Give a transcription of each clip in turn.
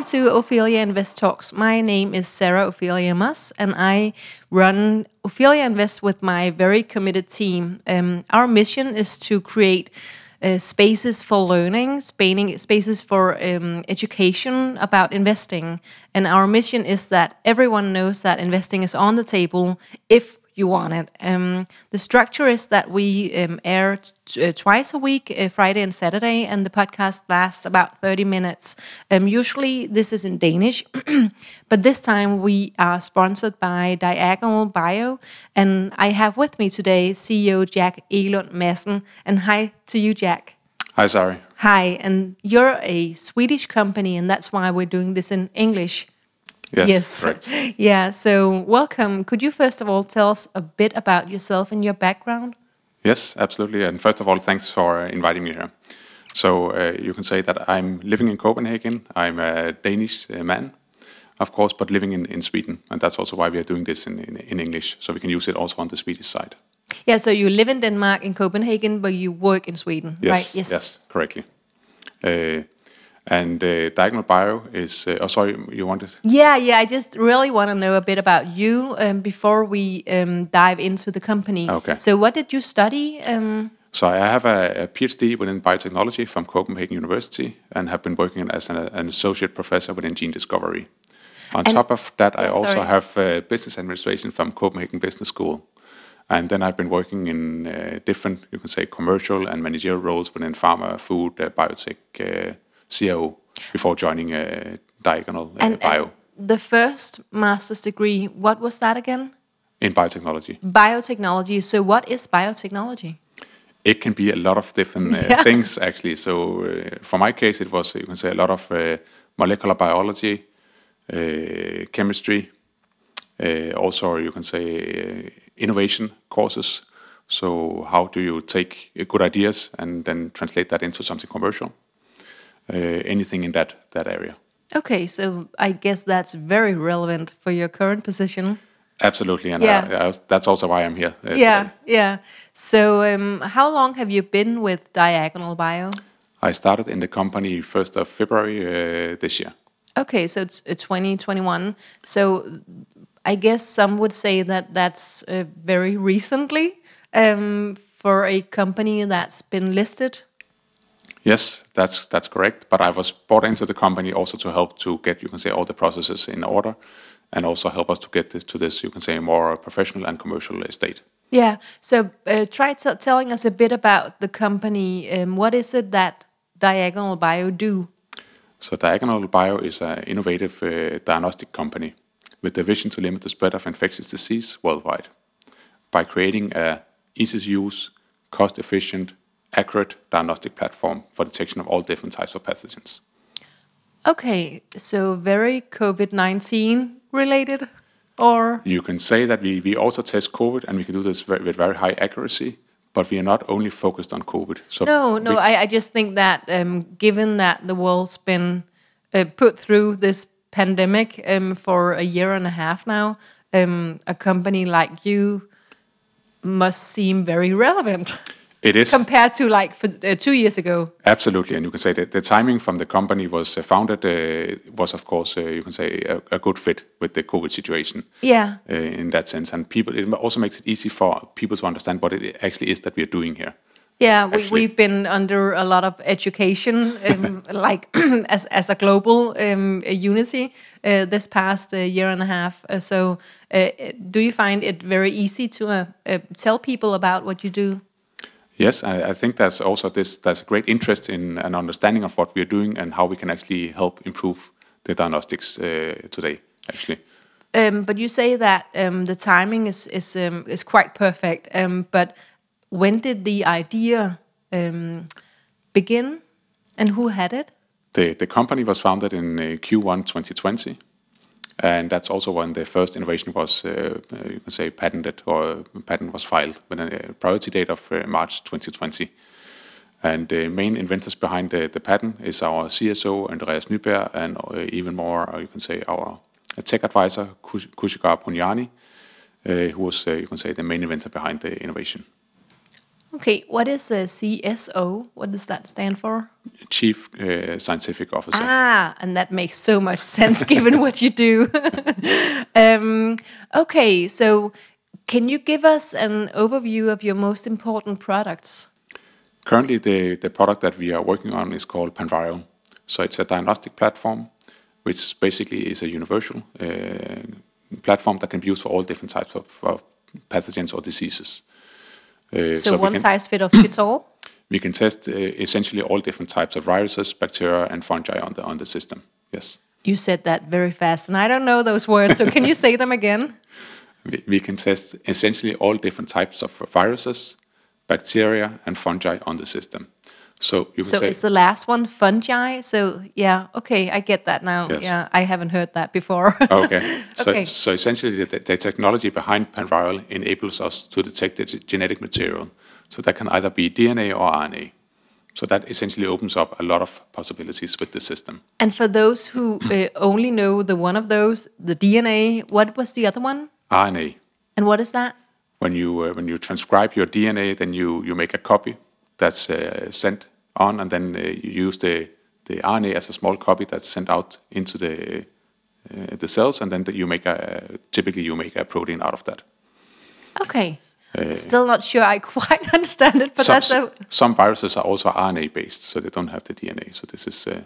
Welcome to Ophelia Invest Talks. My name is Sarah Ophelia Mus, and I run Ophelia Invest with my very committed team. Um, our mission is to create uh, spaces for learning, spaces for um, education about investing. And our mission is that everyone knows that investing is on the table if you want it. Um, the structure is that we um, air uh, twice a week, uh, Friday and Saturday, and the podcast lasts about 30 minutes. Um, usually this is in Danish, but this time we are sponsored by Diagonal Bio, and I have with me today CEO Jack Egelund Madsen. And hi to you, Jack. Hi, sorry. Hi, and you're a Swedish company, and that's why we're doing this in English. Yes, yes. Correct. yeah, so welcome. Could you first of all tell us a bit about yourself and your background? Yes, absolutely. And first of all, thanks for inviting me here. So uh, you can say that I'm living in Copenhagen. I'm a Danish uh, man, of course, but living in, in Sweden. And that's also why we are doing this in, in, in English, so we can use it also on the Swedish side. Yeah, so you live in Denmark, in Copenhagen, but you work in Sweden, yes, right? Yes, yes, correctly. Uh, and uh, Diagonal Bio is, uh, oh, sorry, you wanted? Yeah, yeah, I just really want to know a bit about you um, before we um, dive into the company. Okay. So, what did you study? Um, so, I have a, a, PhD within biotechnology from Copenhagen University and have been working as an, an associate professor within gene discovery. On and, top of that, I also sorry. have uh, business administration from Copenhagen Business School. And then I've been working in uh, different, you can say, commercial and managerial roles within pharma, food, uh, biotech, uh, CIO before joining uh, Diagonal uh, and, Bio. And the first master's degree, what was that again? In biotechnology. Biotechnology. So, what is biotechnology? It can be a lot of different uh, yeah. things, actually. So, uh, for my case, it was you can say a lot of uh, molecular biology, uh, chemistry, also you can say innovation courses. So, how do you take good ideas and then translate that into something commercial? Uh, anything in that that area. Okay, so I guess that's very relevant for your current position. Absolutely, and yeah. I, I, that's also why I'm here. Uh, yeah, today. yeah. So, um, how long have you been with Diagonal Bio? I started in the company first of February uh, this year. Okay, so it's 2021. So, I guess some would say that that's uh, very recently um, for a company that's been listed Yes, that's that's correct. But I was brought into the company also to help to get, you can say, all the processes in order, and also help us to get this, to this, you can say, more professional and commercial state. Yeah. So uh, try telling us a bit about the company. Um, what is it that Diagonal Bio do? So Diagonal Bio is an innovative uh, diagnostic company with the vision to limit the spread of infectious disease worldwide by creating a easy to use, cost efficient, accurate diagnostic platform for detection of all different types of pathogens. Okay, so very COVID 19 related, or? You can say that we, we also test COVID and we can do this very, with very high accuracy, but we are not only focused on COVID. So no, no, I, I just think that um, given that the world's been uh, put through this pandemic um, for a year and a half now, um, a company like you must seem very relevant. It is compared to like for, uh, two years ago. Absolutely, and you can say that the timing from the company was uh, founded uh, was, of course, uh, you can say a, a, good fit with the COVID situation. Yeah. Uh, in that sense, and people, it also makes it easy for people to understand what it actually is that we are doing here. Yeah, we, we've been under a lot of education, um, like as as a global um, unity uh, this past year and a half. so, do you find it very easy to tell people about what you do? Yes, I, I, think there's also this there's a great interest in an understanding of what we are doing and how we can actually help improve the diagnostics uh, today. Actually. Um, but you say that um, the timing is is um, is quite perfect. Um, but when did the idea um, begin, and who had it? The the company was founded in uh, Q1 2020 and that's also when the first innovation was, uh, you can say, patented or patent was filed with a priority date of uh, March 2020. And the main inventors behind the, the patent is our CSO, Andreas Nyberg, and uh, even more, you can say, our tech advisor, Kushagr Punyani, who was, you can say, the main inventor behind the innovation. Okay, what is a CSO? What does that stand for? Chief uh, Scientific Officer. Ah, and that makes so much sense given what you do. um, okay, so can you give us an overview of your most important products? Currently, the, the product that we are working on is called Panviral. So it's a diagnostic platform, which basically is a universal uh, platform that can be used for all different types of, of pathogens or diseases. Uh, so, so one can, size fits all. We can test uh, essentially all different types of viruses, bacteria, and fungi on the on the system. Yes. You said that very fast, and I don't know those words. So can you say them again? We, we can test essentially all different types of viruses, bacteria, and fungi on the system. So you so say, is the last one fungi? So yeah, okay, I get that now. Yes. Yeah, I haven't heard that before. okay. So, okay. so essentially, the, the, technology behind Panviral enables us to detect the genetic material. So that can either be DNA or RNA. So that essentially opens up a lot of possibilities with the system. And for those who uh, only know the one of those, the DNA, what was the other one? RNA. And what is that? When you uh, when you transcribe your DNA, then you you make a copy that's uh, sent on, and then uh, you use the the RNA as a small copy that's sent out into the uh, the cells, and then you make a typically you make a protein out of that. Okay. Uh, Still not sure I quite understand it, but some, that's a some viruses are also RNA based, so they don't have the DNA. So this is uh,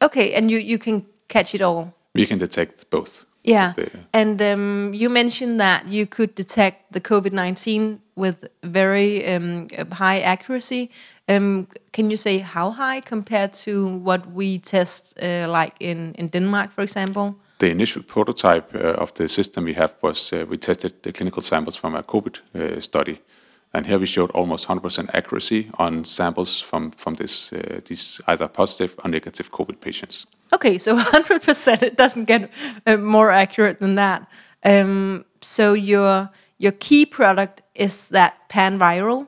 okay, and you you can catch it all. We can detect both. Yeah, and um, you mentioned that you could detect the COVID nineteen with very um, high accuracy. Um, can you say how high compared to what we test, uh, like in in Denmark, for example? the initial prototype uh, of the system we have was uh, we tested the clinical samples from a COVID uh, study. And here we showed almost 100% accuracy on samples from, from this, uh, these either positive or negative COVID patients. Okay, so 100%, it doesn't get uh, more accurate than that. Um, so your, your key product is that Panviral?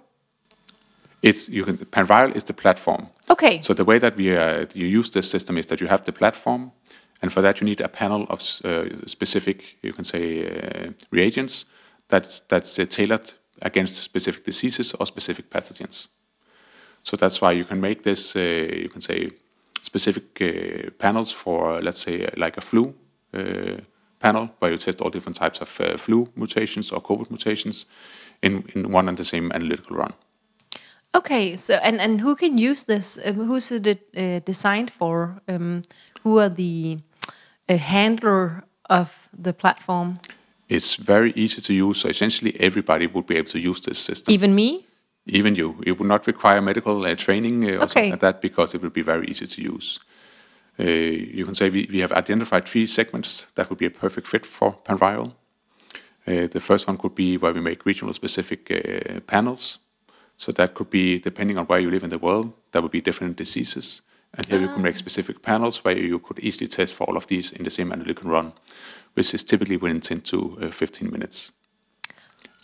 It's you can Panviral is the platform. Okay. So the way that we uh, you use this system is that you have the platform, and for that, you need a panel of uh, specific, you can say, uh, reagents that's, that's uh, tailored against specific diseases or specific pathogens. So that's why you can make this, you can say, specific panels for, let's say, like a flu panel where you test all different types of uh, flu mutations or COVID mutations in, in one and the same analytical run. Okay, so and, and who can use this? Um, who's it uh, designed for? Um, who are the handler of the platform? It's very easy to use. So essentially, everybody would be able to use this system. Even me? Even you. It would not require medical uh, training uh, or okay. something like that because it would be very easy to use. Uh, you can say we, we have identified three segments that would be a perfect fit for Panviral. Uh, the first one could be where we make regional specific uh, panels. So that could be, depending on where you live in the world, there would be different diseases. And here you can make specific panels where you could easily test for all of these in the same analytical run, which is typically within 10 to uh, 15 minutes.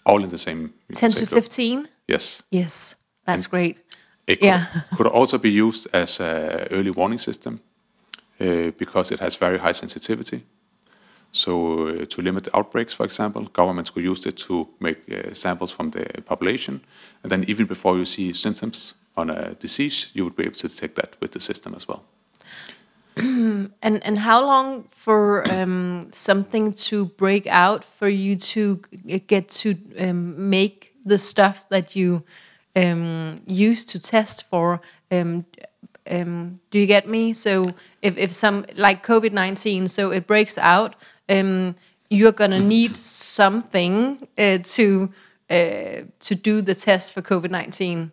All in the same. 10 to 15? Yes. Yes, that's and great. It could, yeah. could also be used as an early warning system uh, because it has very high sensitivity. So uh, to limit outbreaks, for example, governments could use it to make uh, samples from the population, and then even before you see symptoms, on a disease, you would be able to detect that with the system as well. and and how long for um, something to break out for you to get to um, make the stuff that you um, use to test for? Um, um, do you get me? So if, if some like COVID nineteen, so it breaks out, um, you're gonna need something uh, to uh, to do the test for COVID nineteen.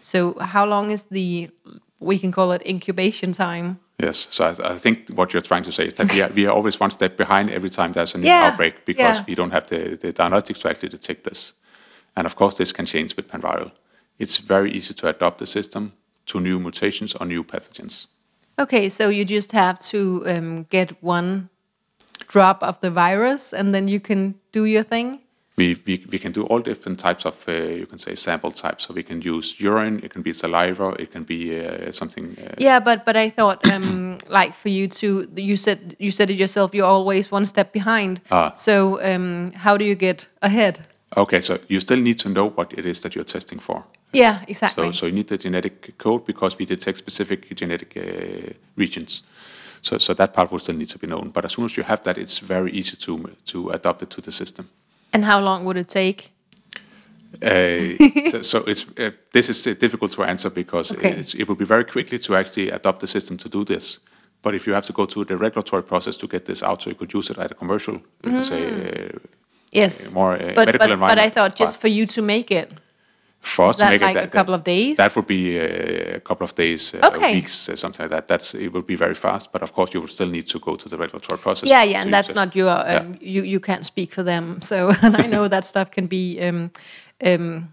So how long is the we can call it incubation time? Yes, so I, I, think what you're trying to say is that we are, we are always one step behind every time there's a new yeah, outbreak because yeah. we don't have the, the diagnostics to actually detect this. And of course, this can change with Panviral. It's very easy to adapt the system to new mutations or new pathogens. Okay, so you just have to um, get one drop of the virus and then you can do your thing? we, we, we can do all different types of, uh, you can say, sample types. So we can use urine, it can be saliva, it can be uh, something. Uh, yeah, but but I thought, um, like for you to, you said you said it yourself. You're always one step behind. Ah. So um, how do you get ahead? Okay, so you still need to know what it is that you're testing for. Yeah, exactly. So, so you need the genetic code because we detect specific genetic uh, regions. So, so that part will still need to be known. But as soon as you have that, it's very easy to to adopt it to the system. And how long would it take? Uh, so, so, it's uh, this is uh, difficult to answer because okay. it will be very quickly to actually adopt the system to do this. But if you have to go through the regulatory process to get this out, so you could use it at a commercial, mm. say, uh, yes, more uh, but, medical but, environment. But I thought just for you to make it. For us to make like it, a couple of days. That would be uh, a couple of days, okay. weeks, something like that. That's it would be very fast. But of course, you would still need to go to the regulatory process. Yeah, yeah, and that's not your. Um, yeah. You you can't speak for them. So and I know that stuff can be. Um, um,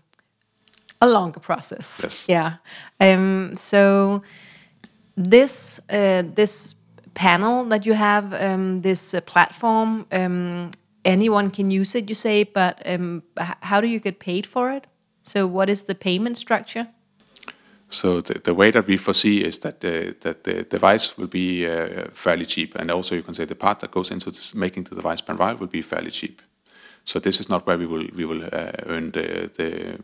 a longer process. Yes. Yeah. Um, so this uh, this panel that you have, um, this uh, platform, um, anyone can use it. You say, but um, how do you get paid for it? So what is the payment structure? So the, the way that we foresee is that the, that the device will be uh, fairly cheap, and also you can say the part that goes into this, making the device vial will be fairly cheap. So this is not where we will we will uh, earn the, the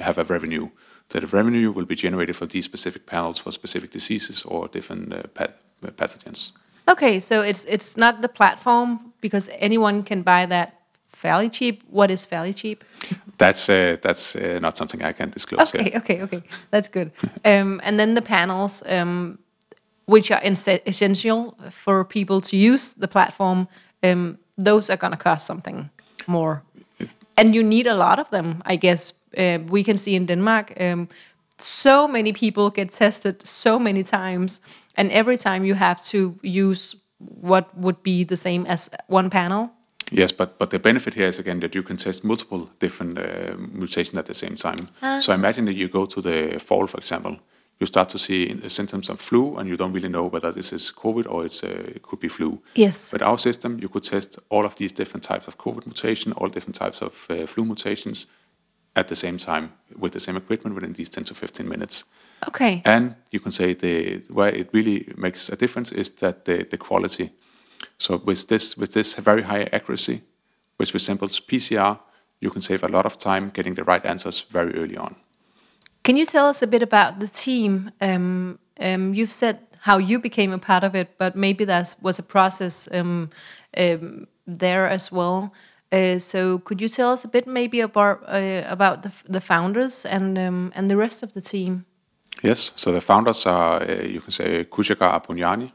have a revenue. The revenue will be generated for these specific panels for specific diseases or different uh, pathogens. Okay, so it's it's not the platform because anyone can buy that fairly cheap. What is fairly cheap? That's uh, that's uh, not something I can disclose. Okay, yet. okay, okay, that's good. um, and then the panels, um, which are essential for people to use the platform, um, those are going to cost something more, and you need a lot of them, I guess, uh, we can see in Denmark, um, so many people get tested so many times, and every time you have to use what would be the same as one panel. Yes, but but the benefit here is again that you can test multiple different uh, mutations at the same time. Uh. So imagine that you go to the fall, for example, you start to see the symptoms of flu, and you don't really know whether this is COVID or it's uh, it could be flu. Yes. But our system, you could test all of these different types of COVID mutation, all different types of uh, flu mutations, at the same time with the same equipment within these 10 to 15 minutes. Okay. And you can say the where it really makes a difference is that the, the quality. So with this with this very high accuracy, which resembles PCR, you can save a lot of time getting the right answers very early on. Can you tell us a bit about the team? Um, um, you've said how you became a part of it, but maybe that was a process um, um there as well. Uh, so could you tell us a bit maybe about uh, about the, the founders and um, and the rest of the team? Yes, so the founders are uh, you can say Kushagr Apunyani,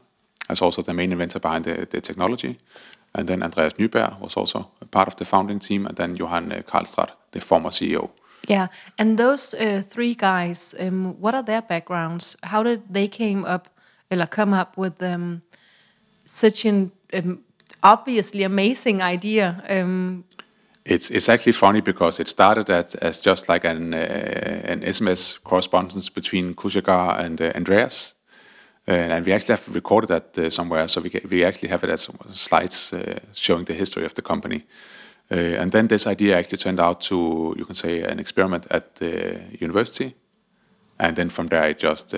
as also the main inventor behind the, the technology, and then Andreas Nyberg was also part of the founding team, and then Johan uh, Karlstrad, the former CEO. Yeah, and those uh, three guys, um, what are their backgrounds? How did they came up, or come up with um, such an um, obviously amazing idea. It's it's actually funny because it started at, as just like an uh, an SMS correspondence between Kushagr and uh, Andreas, uh, and we actually have recorded that uh, somewhere. So we we actually have it as slides uh, showing the history of the company. And then this idea actually turned out to you can say an experiment at the university, and then from there it just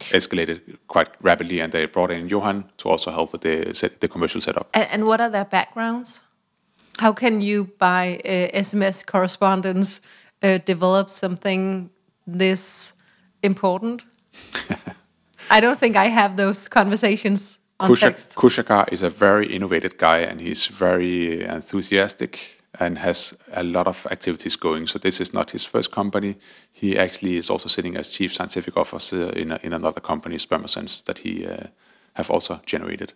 escalated quite rapidly, and they brought in Johan to also help with the set, the commercial setup. And, and, what are their backgrounds? How can you, by uh, SMS correspondence, uh, develop something this important? I don't think I have those conversations on Kushak, text. Kushagr is a very innovative guy, and he's very enthusiastic and has a lot of activities going. So this is not his first company. He actually is also sitting as chief scientific officer in, a, in another company, Spermosens, that he uh, have also generated.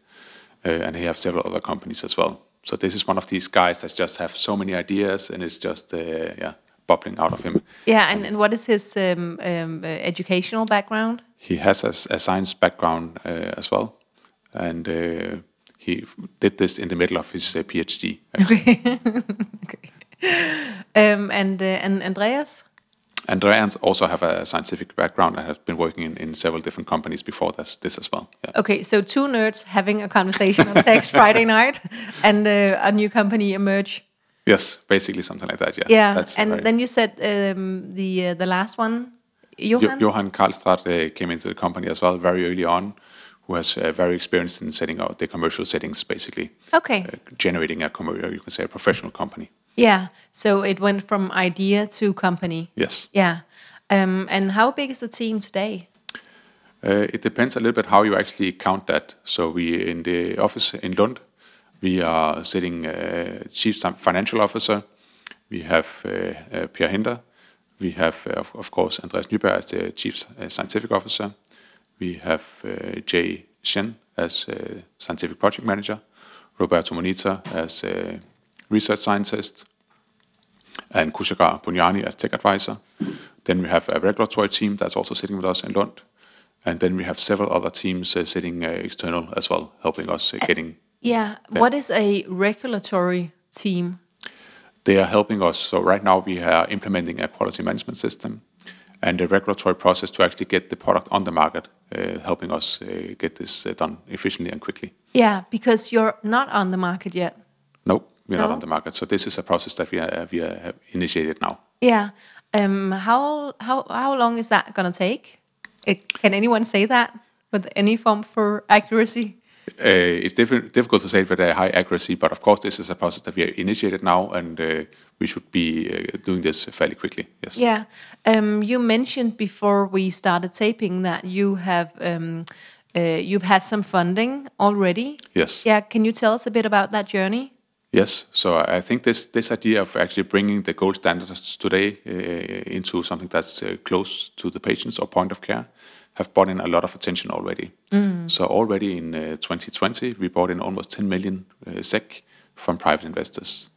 Uh, and he has several other companies as well. So this is one of these guys that just have so many ideas and it's just, uh, yeah, bubbling out of him. Yeah, and, and what is his um, um, uh, educational background? He has a, a science background uh, as well. And uh, he did this in the middle of his uh, PhD. Okay. okay. Um, and uh, and Andreas. Andreas also have a scientific background and has been working in, in several different companies before this, this as well. Yeah. Okay, so two nerds having a conversation on text Friday night, and uh, a new company emerge. Yes, basically something like that. Yeah. Yeah, That's and right. then you said um, the uh, the last one, Johan. Jo Johan Karlstrad uh, came into the company as well very early on who has uh, very experienced in setting out the commercial settings, basically. Okay. Uh, generating a commercial, you can say, a professional company. Yeah. So it went from idea to company. Yes. Yeah. Um, and how big is the team today? Uh, it depends a little bit how you actually count that. So we in the office in Lund, we are sitting uh, chief financial officer. We have uh, uh Per Hinder. We have, uh, of course, Andreas Nyberg as the chief uh, scientific officer. We have Jay Shen as scientific project manager. Roberto Monita as research scientist. And Kushagr Punyani as tech advisor. Then we have a regulatory team that's also sitting with us in Lund. And then we have several other teams uh, sitting uh, external as well, helping us uh, getting. Yeah. What is a regulatory team? They are helping us. So right now we are implementing a quality management system and the regulatory process to actually get the product on the market, uh, helping us uh, get this uh, done efficiently and quickly. Yeah, because you're not on the market yet. No, we're no? not on the market. So this is a process that we, are, we are, initiated now. Yeah. Um, how how how long is that going to take? It, can anyone say that with any form for accuracy? Uh, it's diff- difficult to say with a high accuracy, but of course, this is a process that we have initiated now, and uh, we should be uh, doing this fairly quickly. Yes. Yeah. Um, you mentioned before we started taping that you have um, uh, you've had some funding already. Yes. Yeah. Can you tell us a bit about that journey? Yes. So I think this this idea of actually bringing the gold standards today uh, into something that's uh, close to the patients or point of care have brought in a lot of attention already. Mm. So already in uh, 2020, we brought in almost 10 million uh, SEK from private investors.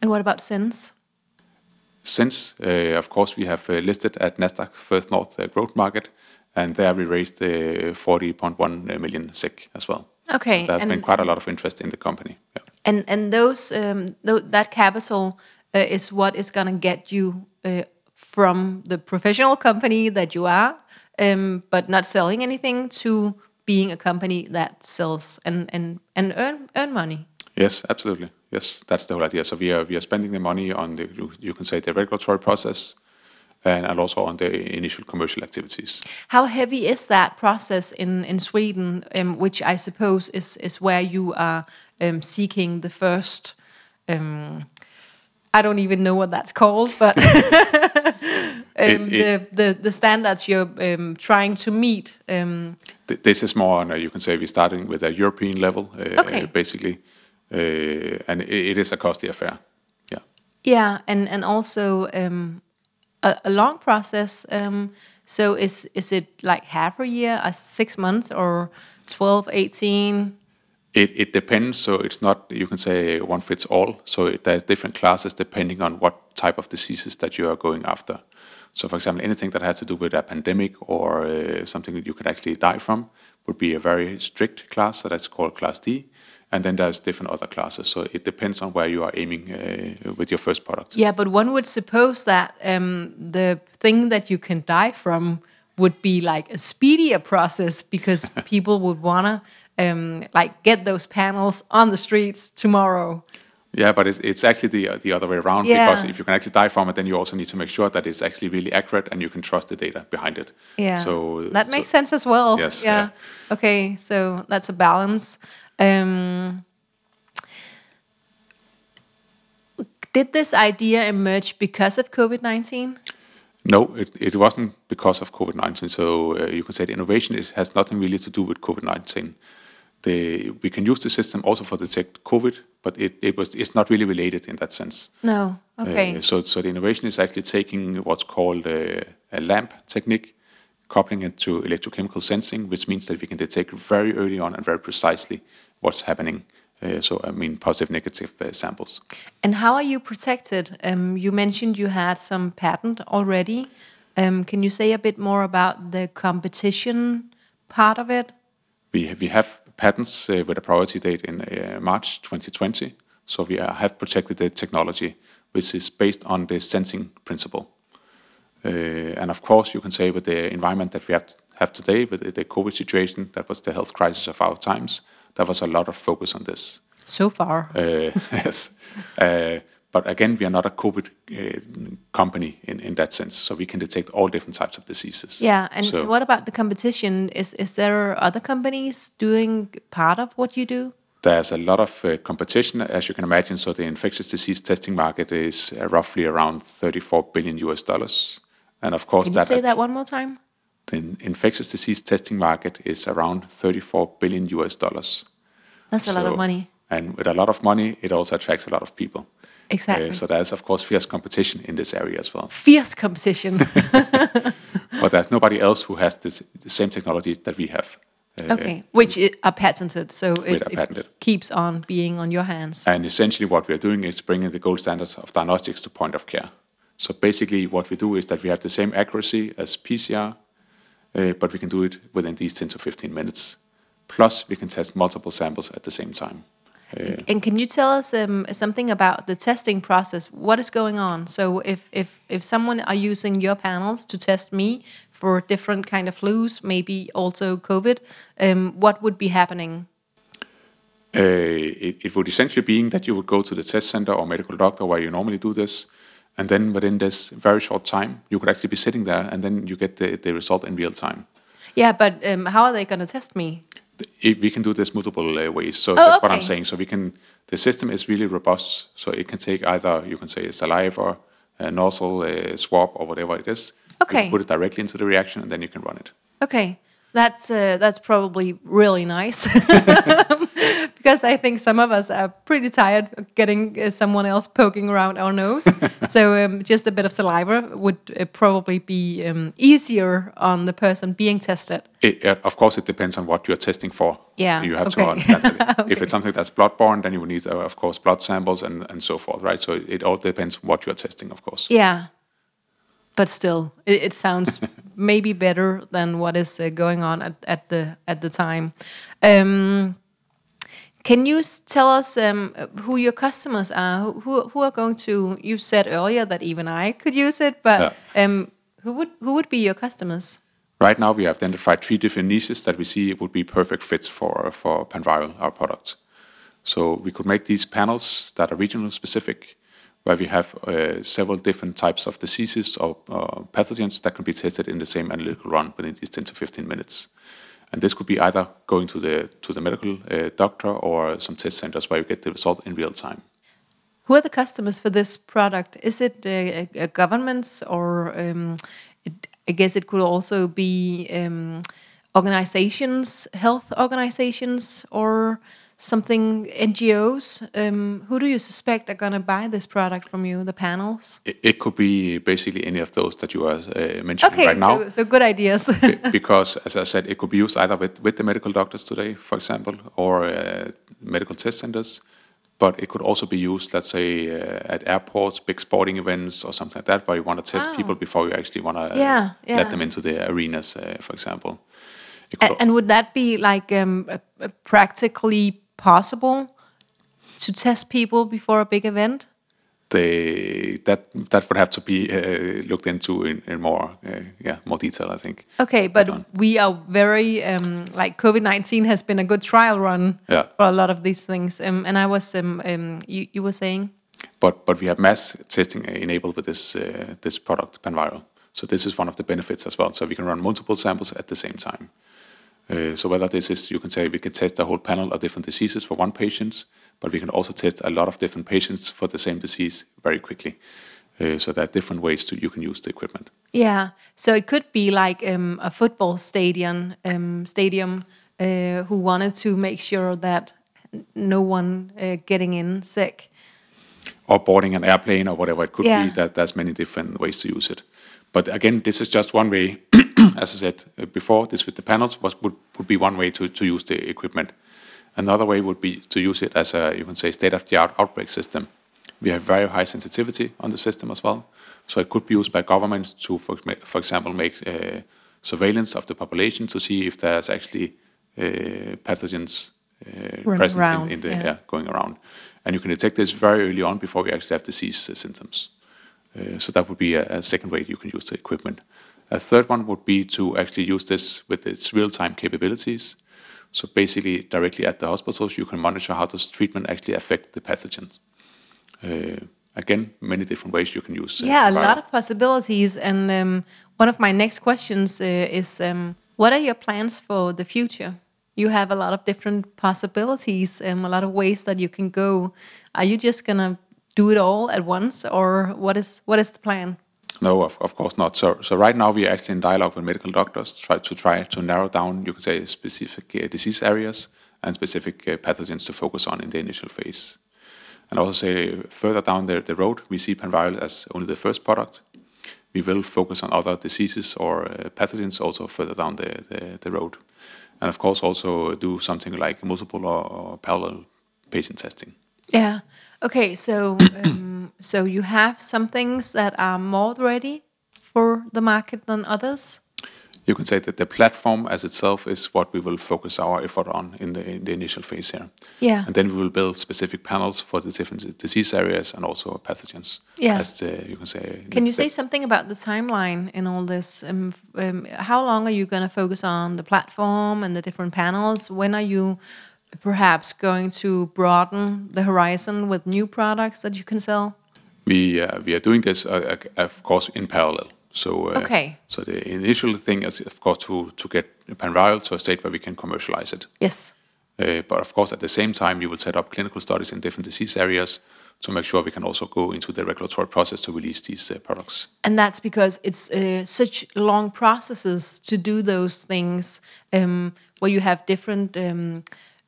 And what about since? Since, uh, of course, we have uh, listed at Nasdaq First North Growth Market, and there we raised 40.1 million SEK as well. Okay. There's been quite a lot of interest in the company. Yeah. And and those um, th that capital uh, is what is going to get you uh, from the professional company that you are, um, but not selling anything, to being a company that sells and and and earn earn money. Yes, absolutely. Yes, that's the whole idea. So we are we are spending the money on the you can say the regulatory process and also on the initial commercial activities. How heavy is that process in in Sweden, um, which I suppose is is where you are um, seeking the first? Um, I don't even know what that's called, but um, it, it, the, the the standards you're um, trying to meet. Um, th this is more on a, you can say we're starting with a European level, uh, okay. basically, uh, and it, it is a costly affair. Yeah. Yeah, and and also um, a, a long process. Um, so is is it like half a year, a six months, or 12, 18? It, it depends. So it's not you can say one fits all. So it, there's different classes depending on what type of diseases that you are going after. So for example, anything that has to do with a pandemic or uh, something that you could actually die from would be a very strict class. So that's called class D and then there's different other classes. So it depends on where you are aiming uh, with your first product. Yeah, but one would suppose that um, the thing that you can die from would be like a speedier process because people would wanna um, like get those panels on the streets tomorrow. Yeah, but it's, it's actually the the other way around yeah. because if you can actually die from it, then you also need to make sure that it's actually really accurate and you can trust the data behind it. Yeah. So that makes sense as well. Yes. Yeah. yeah. Okay, so that's a balance. Um, did this idea emerge because of COVID 19? No, it, it wasn't because of COVID 19. So uh, you can say the innovation is, has nothing really to do with COVID 19. We can use the system also for detect COVID, but it, it was it's not really related in that sense. No, okay. Uh, so, so the innovation is actually taking what's called a, a LAMP technique, coupling it to electrochemical sensing, which means that we can detect very early on and very precisely what's happening. Uh, so, I mean, positive, negative uh, samples. And how are you protected? Um, you mentioned you had some patent already. Um, can you say a bit more about the competition part of it? We have, we have patents uh, with a priority date in uh, March 2020. So we uh, have protected the technology, which is based on the sensing principle. Uh, and of course, you can say with the environment that we have, have today, with the COVID situation, that was the health crisis of our times, there was a lot of focus on this. So far. Uh, yes. Uh, but again, we are not a COVID uh, company in, in that sense, so we can detect all different types of diseases. Yeah, and so, what about the competition? Is is there other companies doing part of what you do? There's a lot of uh, competition, as you can imagine. So the infectious disease testing market is uh, roughly around 34 billion US dollars, and of course can that. You say that one more time? The infectious disease testing market is around 34 billion US dollars. That's so, a lot of money. And with a lot of money, it also attracts a lot of people. Exactly. Uh, so there's of course fierce competition in this area as well. Fierce competition. but there's nobody else who has this, the same technology that we have. Uh, okay, which are patented, so it, patented. it, keeps on being on your hands. And essentially, what we are doing is bringing the gold standards of diagnostics to point of care. So basically, what we do is that we have the same accuracy as PCR, uh, but we can do it within these 10 to 15 minutes. Plus, we can test multiple samples at the same time. Uh, and can you tell us um, something about the testing process? What is going on? So, if if if someone are using your panels to test me for different kind of flus, maybe also COVID, um, what would be happening? Uh, it, it, would essentially be that you would go to the test center or medical doctor where you normally do this, and then within this very short time, you could actually be sitting there, and then you get the, the result in real time. Yeah, but um, how are they going to test me? It, we can do this multiple uh, ways. So oh, that's okay. what I'm saying. So we can. The system is really robust. So it can take either you can say a saliva, a nozzle, a swab, or whatever it is. Okay. put it directly into the reaction, and then you can run it. Okay. That's uh, that's probably really nice because I think some of us are pretty tired of getting uh, someone else poking around our nose. so um, just a bit of saliva would uh, probably be um, easier on the person being tested. It, of course, it depends on what you're testing for. Yeah, you have okay. to understand. okay. If it's something that's bloodborne, then you need, uh, of course, blood samples and and so forth, right? So it all depends what you're testing, of course. Yeah but still, it, it sounds maybe better than what is uh, going on at, at the at the time. Um, can you tell us um, who your customers are? Who who are going to? You said earlier that even I could use it, but yeah. um, who would who would be your customers? Right now, we have identified three different niches that we see would be perfect fits for for Panviral, our products. So we could make these panels that are regional specific where we have uh, several different types of diseases or uh, pathogens that can be tested in the same analytical run within these 10 to 15 minutes. And this could be either going to the to the medical uh, doctor or some test centers where you get the result in real time. Who are the customers for this product? Is it uh, governments or um, it, I guess it could also be um, organizations, health organizations, or something NGOs. Um, who do you suspect are going to buy this product from you? The panels? It, it could be basically any of those that you are uh, mentioning okay, right now. so, so good ideas. because, as I said, it could be used either with, with the medical doctors today, for example, or uh, medical test centers. But it could also be used, let's say, uh, at airports, big sporting events, or something like that, where you want to test oh. people before you actually want to yeah, yeah. let them into the arenas, uh, for example. And, and, would that be like um, practically possible to test people before a big event? They, that that would have to be uh, looked into in, in more uh, yeah more detail I think. Okay, but we are very um, like COVID nineteen has been a good trial run yeah. for a lot of these things. Um, and I was um, um, you you were saying. But but we have mass testing enabled with this uh, this product Panviral. So this is one of the benefits as well. So we can run multiple samples at the same time. Uh, so whether this is, you can say we can test a whole panel of different diseases for one patient, but we can also test a lot of different patients for the same disease very quickly. Uh, so there are different ways to you can use the equipment. Yeah, so it could be like um, a football stadium, um, stadium uh, who wanted to make sure that no one uh, getting in sick, or boarding an airplane or whatever it could yeah. be. That there's many different ways to use it. But again, this is just one way. As I said uh, before, this with the panels was would, would be one way to, to use the equipment. Another way would be to use it as a you can say state of the art outbreak system. We have very high sensitivity on the system as well, so it could be used by governments to, for, for example, make uh, surveillance of the population to see if there's actually uh, pathogens uh, present around, in, in, the yeah. air going around. And you can detect this very early on before we actually have disease uh, symptoms. Uh, so that would be a, second way you can use the equipment. A third one would be to actually use this with its real-time capabilities. So basically, directly at the hospitals, you can monitor how does treatment actually affect the pathogens. Uh, again, many different ways you can use. Uh, yeah, a lot of possibilities. And um, one of my next questions uh, is, um, what are your plans for the future? you have a lot of different possibilities and a lot of ways that you can go. Are you just gonna do it all at once, or what is what is the plan? No, of, course not. So, right now we are actually in dialogue with medical doctors to try to try to narrow down, you could say, specific uh, disease areas and specific uh, pathogens to focus on in the initial phase. And also say further down the, the road, we see Panviral as only the first product. We will focus on other diseases or uh, pathogens also further down the, the, the, road. And of course, also do something like multiple or, or parallel patient testing. Yeah. Okay. So, um, so you have some things that are more ready for the market than others you can say that the platform as itself is what we will focus our effort on in the, in the initial phase here. Yeah. And then we will build specific panels for the different disease areas and also pathogens. Yeah. As the, you can say. Can you say something about the timeline in all this? Um, um, how long are you going to focus on the platform and the different panels? When are you perhaps going to broaden the horizon with new products that you can sell? We uh, we are doing this, uh, of course, in parallel. So uh, okay. So the initial thing is, of course, to to get Panviral to a state where we can commercialize it. Yes. Uh, but of course, at the same time, we will set up clinical studies in different disease areas to make sure we can also go into the regulatory process to release these uh, products. And that's because it's uh, such long processes to do those things, um, where you have different, um,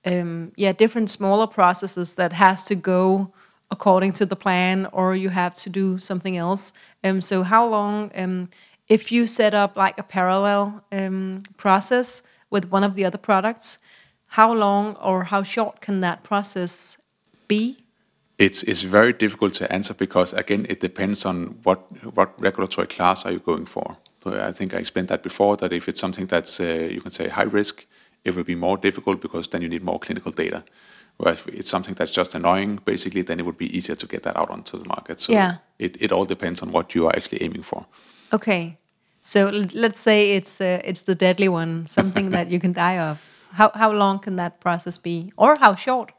um, yeah, different smaller processes that has to go according to the plan or you have to do something else. Um, so how long, um, if you set up like a parallel um, process with one of the other products, how long or how short can that process be? It's, it's very difficult to answer because again it depends on what what regulatory class are you going for. I think I explained that before that if it's something that's uh, you can say high risk, it will be more difficult because then you need more clinical data. Whereas if it's something that's just annoying, basically, then it would be easier to get that out onto the market. So yeah. it, it all depends on what you are actually aiming for. Okay. So let's say it's uh, it's the deadly one, something that you can die of. How how long can that process be, or how short?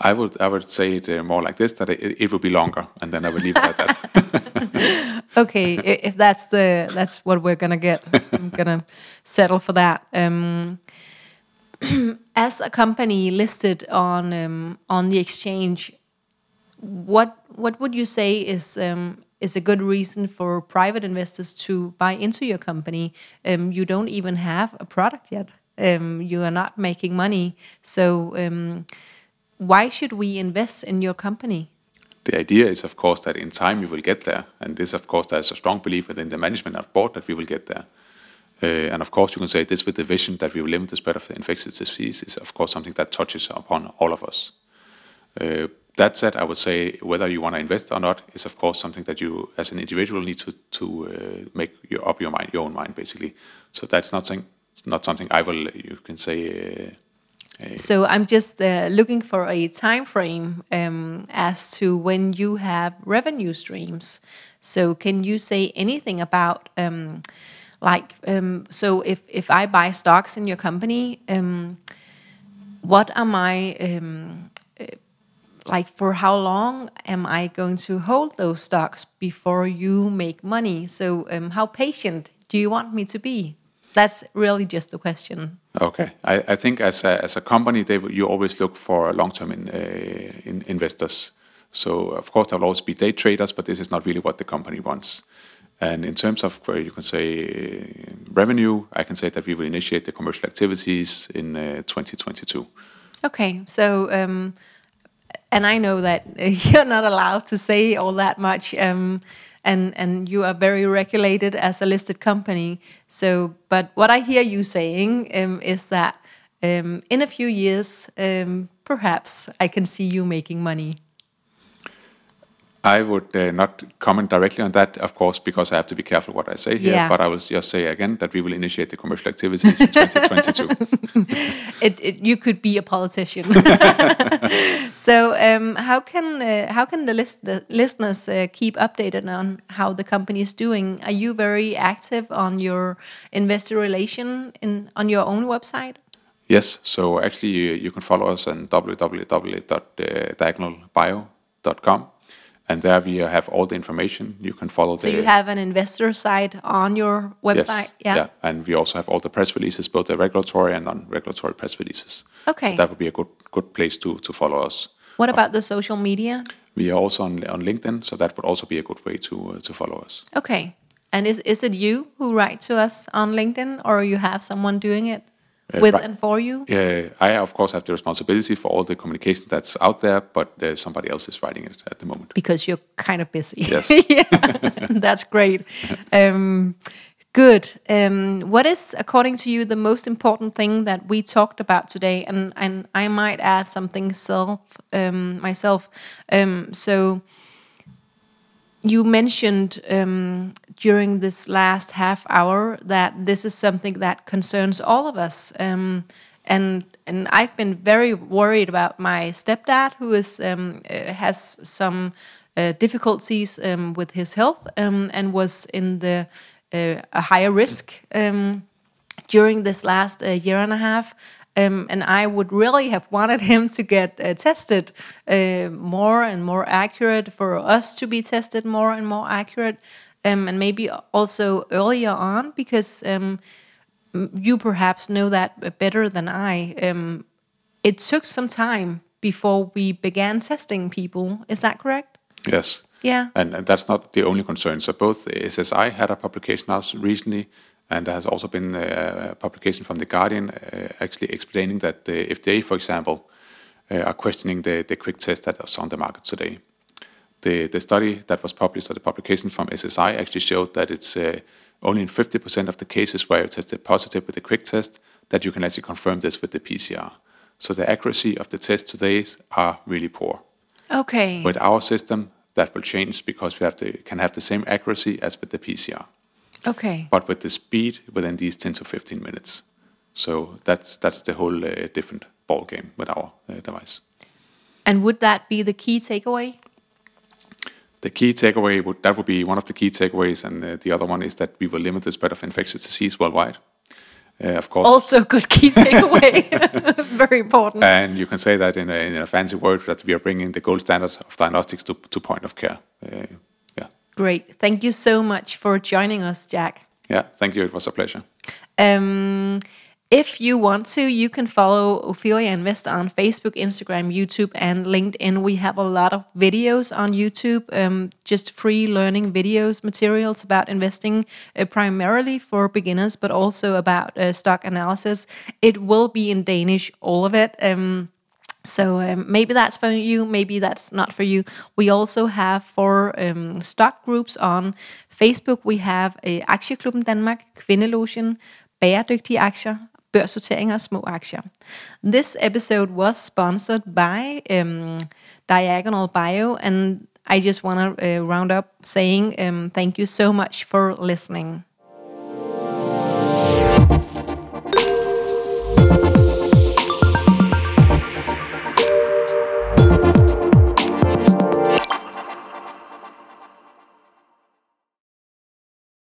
I would I would say it uh, more like this that it, it would be longer, and then I would leave it at that. okay, if that's the that's what we're gonna get, I'm gonna settle for that. Um, as a company listed on um, on the exchange, what what would you say is um, is a good reason for private investors to buy into your company? Um, you don't even have a product yet. Um, you are not making money, so um, why should we invest in your company? The idea is, of course, that in time we will get there, and this, of course, there's a strong belief within the management of board that we will get there. Uh, and of course, you can say this with the vision that we will limit the spread of infectious disease is, of course, something that touches upon all of us. Uh, that said, I would say whether you want to invest or not is, of course, something that you, as an individual, need to to uh, make your, up your mind, your own mind, basically. So that's not something, it's not something I will, you can say. So I'm just looking for a time frame um, as to when you have revenue streams. So can you say anything about? Like um, so if if i buy stocks in your company um, what am i um, uh, like for how long am i going to hold those stocks before you make money? So um, how patient do you want me to be? That's really just the question. Okay. I, I think as a, as a company they, you always look for long-term in, uh, in investors. So of course there will always be day traders but this is not really what the company wants and in terms of, you can say, revenue, I can say that we will initiate the commercial activities in uh, 2022. Okay. So, um, and I know that you're not allowed to say all that much, um, and and you are very regulated as a listed company. So, but what I hear you saying um, is that in a few years, perhaps I can see you making money. I would uh, not comment directly on that, of course, because I have to be careful what I say here. Yeah. But I will just say again that we will initiate the commercial activities in 2022. it, it, you could be a politician. so, um, how can uh, how can the, list, the listeners uh, keep updated on how the company is doing? Are you very active on your investor relation in on your own website? Yes. So actually, you, you can follow us on www.diagonalbio.com and there we have all the information. You can follow. There. So the, you have an investor site on your website, yes, yeah. yeah, and we also have all the press releases, both the regulatory and non-regulatory press releases. Okay, so that would be a good good place to to follow us. What about the social media? We are also on on LinkedIn, so that would also be a good way to uh, to follow us. Okay, and is is it you who write to us on LinkedIn, or you have someone doing it? Uh, with and for you? Yeah, I of course have the responsibility for all the communication that's out there, but uh, somebody else is writing it at the moment. Because you're kind of busy. Yes. yeah, that's great. Um, good. Um, what is, according to you, the most important thing that we talked about today? And and I might add something self um, myself. Um, so you mentioned um, during this last half hour that this is something that concerns all of us, um, and and I've been very worried about my stepdad, who is um, uh, has some uh, difficulties um, with his health um, and was in the uh, a higher risk um, during this last uh, year and a half. Um, and I would really have wanted him to get uh, tested uh, more and more accurate, for us to be tested more and more accurate, um, and maybe also earlier on, because um, you perhaps know that better than I. Um, it took some time before we began testing people. Is that correct? Yes. Yeah. And, and that's not the only concern. So both SSI had a publication out recently and there has also been a publication from The Guardian uh, actually explaining that the FDA, for example, uh, are questioning the, the quick test that is on the market today. The, the study that was published, or the publication from SSI, actually showed that it's uh, only in 50% of the cases where you tested positive with the quick test that you can actually confirm this with the PCR. So the accuracy of the test today are really poor. Okay. With our system, that will change because we have to, can have the same accuracy as with the PCR. Okay. But with the speed within these 10 to 15 minutes. So that's that's the whole uh, different ball game with our uh, device. And would that be the key takeaway? The key takeaway would that would be one of the key takeaways, and uh, the other one is that we will limit the spread of infectious disease worldwide. Uh, of course. Also, good key takeaway. Very important. And you can say that in a, in a fancy word that we are bringing the gold standard of diagnostics to, to point of care. Uh, Great. Thank you so much for joining us, Jack. Yeah, thank you. It was a pleasure. Um, if you want to, you can follow Ophelia Invest on Facebook, Instagram, YouTube, and LinkedIn. We have a lot of videos on YouTube, um, just free learning videos, materials about investing, uh, primarily for beginners, but also about uh, stock analysis. It will be in Danish, all of it. Um, so um, maybe that's for you, maybe that's not for you. We also have for um, stock groups on Facebook. We have uh, Aktieklubben Danmark, Kvindelogen, Bæredygtige aktier, børsnoteringer og små aktier. This episode was sponsored by um, Diagonal Bio, and I just want to uh, round up saying um, thank you so much for listening.